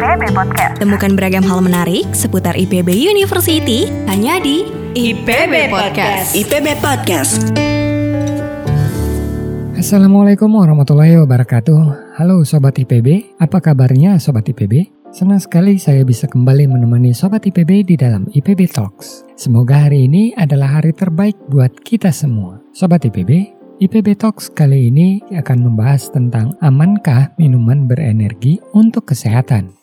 IPB Podcast. Temukan beragam hal menarik seputar IPB University hanya di IPB Podcast. IPB Podcast. Assalamualaikum warahmatullahi wabarakatuh. Halo Sobat IPB, apa kabarnya Sobat IPB? Senang sekali saya bisa kembali menemani Sobat IPB di dalam IPB Talks. Semoga hari ini adalah hari terbaik buat kita semua. Sobat IPB, IPB Talks kali ini akan membahas tentang amankah minuman berenergi untuk kesehatan.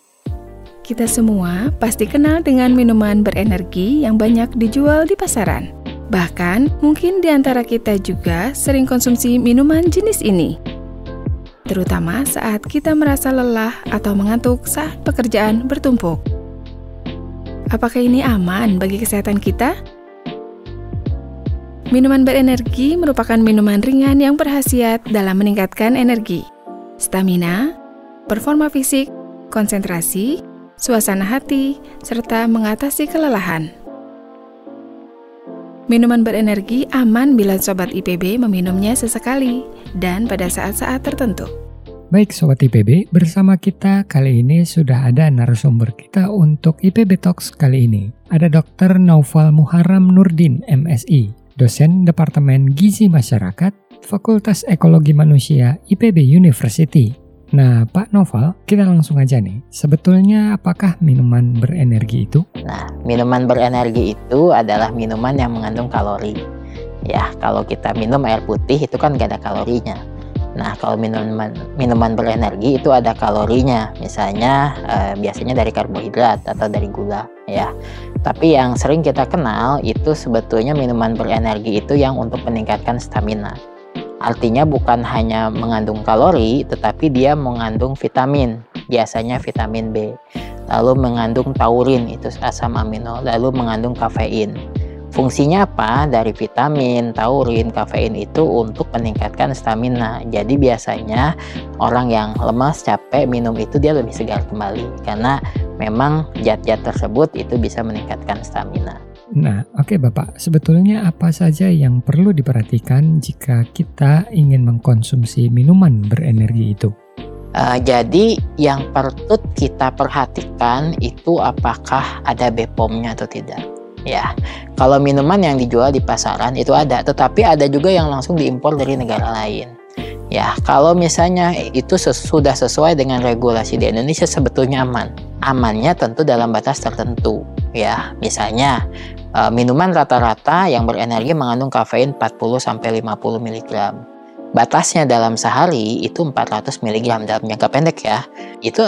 Kita semua pasti kenal dengan minuman berenergi yang banyak dijual di pasaran. Bahkan, mungkin di antara kita juga sering konsumsi minuman jenis ini. Terutama saat kita merasa lelah atau mengantuk saat pekerjaan bertumpuk. Apakah ini aman bagi kesehatan kita? Minuman berenergi merupakan minuman ringan yang berhasiat dalam meningkatkan energi, stamina, performa fisik, konsentrasi, suasana hati, serta mengatasi kelelahan. Minuman berenergi aman bila sobat IPB meminumnya sesekali dan pada saat-saat tertentu. Baik Sobat IPB, bersama kita kali ini sudah ada narasumber kita untuk IPB Talks kali ini. Ada Dr. Naufal Muharram Nurdin, MSI, dosen Departemen Gizi Masyarakat, Fakultas Ekologi Manusia IPB University. Nah, Pak Noval, kita langsung aja nih. Sebetulnya apakah minuman berenergi itu? Nah, minuman berenergi itu adalah minuman yang mengandung kalori. Ya, kalau kita minum air putih itu kan gak ada kalorinya. Nah, kalau minuman minuman berenergi itu ada kalorinya, misalnya eh, biasanya dari karbohidrat atau dari gula, ya. Tapi yang sering kita kenal itu sebetulnya minuman berenergi itu yang untuk meningkatkan stamina. Artinya bukan hanya mengandung kalori, tetapi dia mengandung vitamin, biasanya vitamin B. Lalu mengandung taurin, itu asam amino, lalu mengandung kafein. Fungsinya apa? Dari vitamin, taurin, kafein itu untuk meningkatkan stamina. Jadi biasanya orang yang lemas, capek, minum itu dia lebih segar kembali karena memang zat-zat tersebut itu bisa meningkatkan stamina. Nah, oke okay, Bapak, sebetulnya apa saja yang perlu diperhatikan jika kita ingin mengkonsumsi minuman berenergi itu? Uh, jadi yang perlu kita perhatikan itu apakah ada BPOM-nya atau tidak. Ya kalau minuman yang dijual di pasaran itu ada tetapi ada juga yang langsung diimpor dari negara lain. Ya kalau misalnya itu sudah sesuai dengan regulasi di Indonesia sebetulnya aman. Amannya tentu dalam batas tertentu ya misalnya uh, minuman rata-rata yang berenergi mengandung kafein 40 sampai 50 mg batasnya dalam sehari itu 400 mg dalam jangka pendek ya. Itu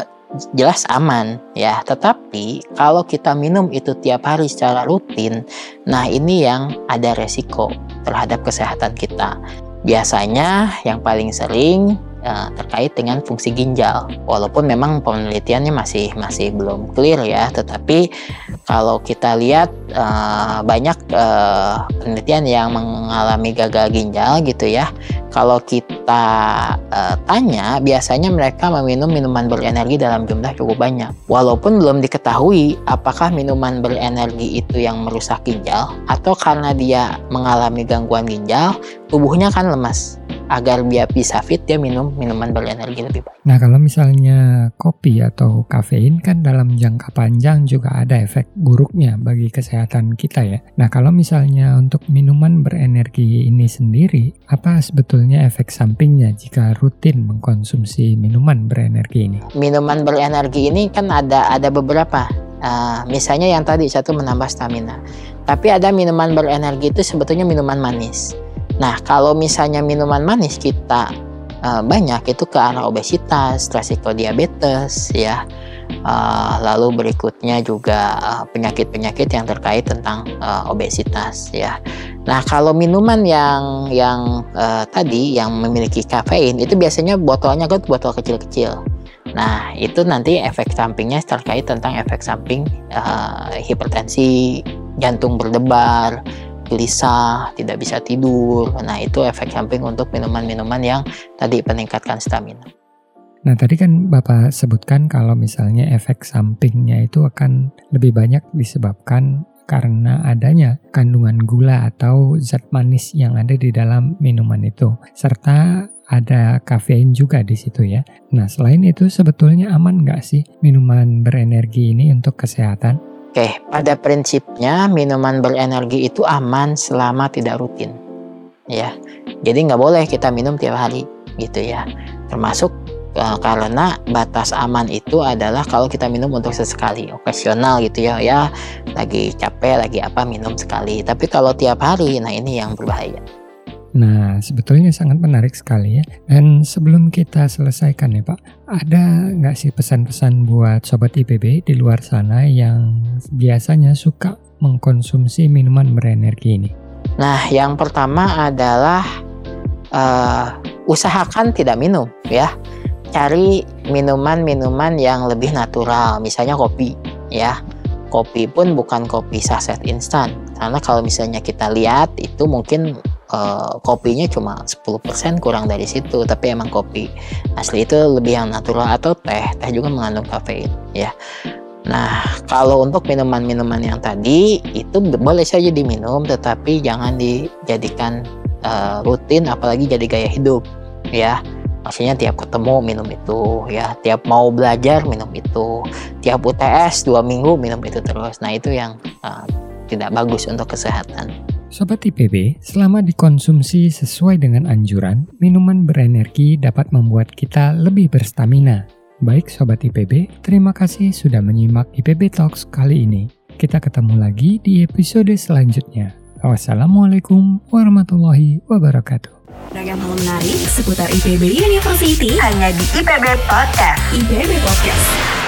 jelas aman ya. Tetapi kalau kita minum itu tiap hari secara rutin nah ini yang ada resiko terhadap kesehatan kita. Biasanya yang paling sering uh, terkait dengan fungsi ginjal. Walaupun memang penelitiannya masih masih belum clear ya, tetapi kalau kita lihat uh, banyak uh, penelitian yang mengalami gagal ginjal gitu ya. Kalau kita uh, tanya, biasanya mereka meminum minuman berenergi dalam jumlah cukup banyak. Walaupun belum diketahui apakah minuman berenergi itu yang merusak ginjal atau karena dia mengalami gangguan ginjal, tubuhnya kan lemas agar dia bisa fit dia minum minuman berenergi lebih baik. Nah kalau misalnya kopi atau kafein kan dalam jangka panjang juga ada efek buruknya bagi kesehatan kita ya. Nah kalau misalnya untuk minuman berenergi ini sendiri apa sebetulnya efek sampingnya jika rutin mengkonsumsi minuman berenergi ini? Minuman berenergi ini kan ada ada beberapa. Uh, misalnya yang tadi satu menambah stamina. Tapi ada minuman berenergi itu sebetulnya minuman manis Nah, kalau misalnya minuman manis kita uh, banyak itu ke arah obesitas, resiko diabetes ya. Uh, lalu berikutnya juga eh, penyakit-penyakit uh, yang terkait tentang uh, obesitas ya. Nah, kalau minuman yang yang uh, tadi yang memiliki kafein itu biasanya botolnya kan botol kecil-kecil. Nah, itu nanti efek sampingnya terkait tentang efek samping uh, hipertensi, jantung berdebar, gelisah, tidak bisa tidur. Nah, itu efek samping untuk minuman-minuman yang tadi meningkatkan stamina. Nah, tadi kan Bapak sebutkan kalau misalnya efek sampingnya itu akan lebih banyak disebabkan karena adanya kandungan gula atau zat manis yang ada di dalam minuman itu, serta ada kafein juga di situ ya. Nah, selain itu sebetulnya aman nggak sih minuman berenergi ini untuk kesehatan? Oke, pada prinsipnya minuman berenergi itu aman selama tidak rutin. Ya, jadi nggak boleh kita minum tiap hari gitu ya. Termasuk uh, karena batas aman itu adalah kalau kita minum untuk sesekali, okasional gitu ya. Ya, lagi capek, lagi apa minum sekali. Tapi kalau tiap hari, nah ini yang berbahaya. Nah, sebetulnya sangat menarik sekali ya. Dan sebelum kita selesaikan ya Pak, ada nggak sih pesan-pesan buat Sobat IPB di luar sana yang biasanya suka mengkonsumsi minuman berenergi ini? Nah, yang pertama adalah uh, usahakan tidak minum ya. Cari minuman-minuman yang lebih natural, misalnya kopi ya. Kopi pun bukan kopi saset instan. Karena kalau misalnya kita lihat itu mungkin uh, kopinya cuma 10% kurang dari situ tapi emang kopi asli itu lebih yang natural atau teh teh juga mengandung kafein ya Nah, kalau untuk minuman-minuman yang tadi itu boleh saja diminum, tetapi jangan dijadikan uh, rutin, apalagi jadi gaya hidup, ya. Maksudnya tiap ketemu minum itu, ya. Tiap mau belajar minum itu, tiap UTS dua minggu minum itu terus. Nah, itu yang uh, tidak bagus untuk kesehatan. Sobat IPB, selama dikonsumsi sesuai dengan anjuran, minuman berenergi dapat membuat kita lebih berstamina. Baik Sobat IPB, terima kasih sudah menyimak IPB Talks kali ini. Kita ketemu lagi di episode selanjutnya. Wassalamualaikum warahmatullahi wabarakatuh. Ragam hal menarik seputar IPB University hanya di IPB Podcast. IPB Podcast.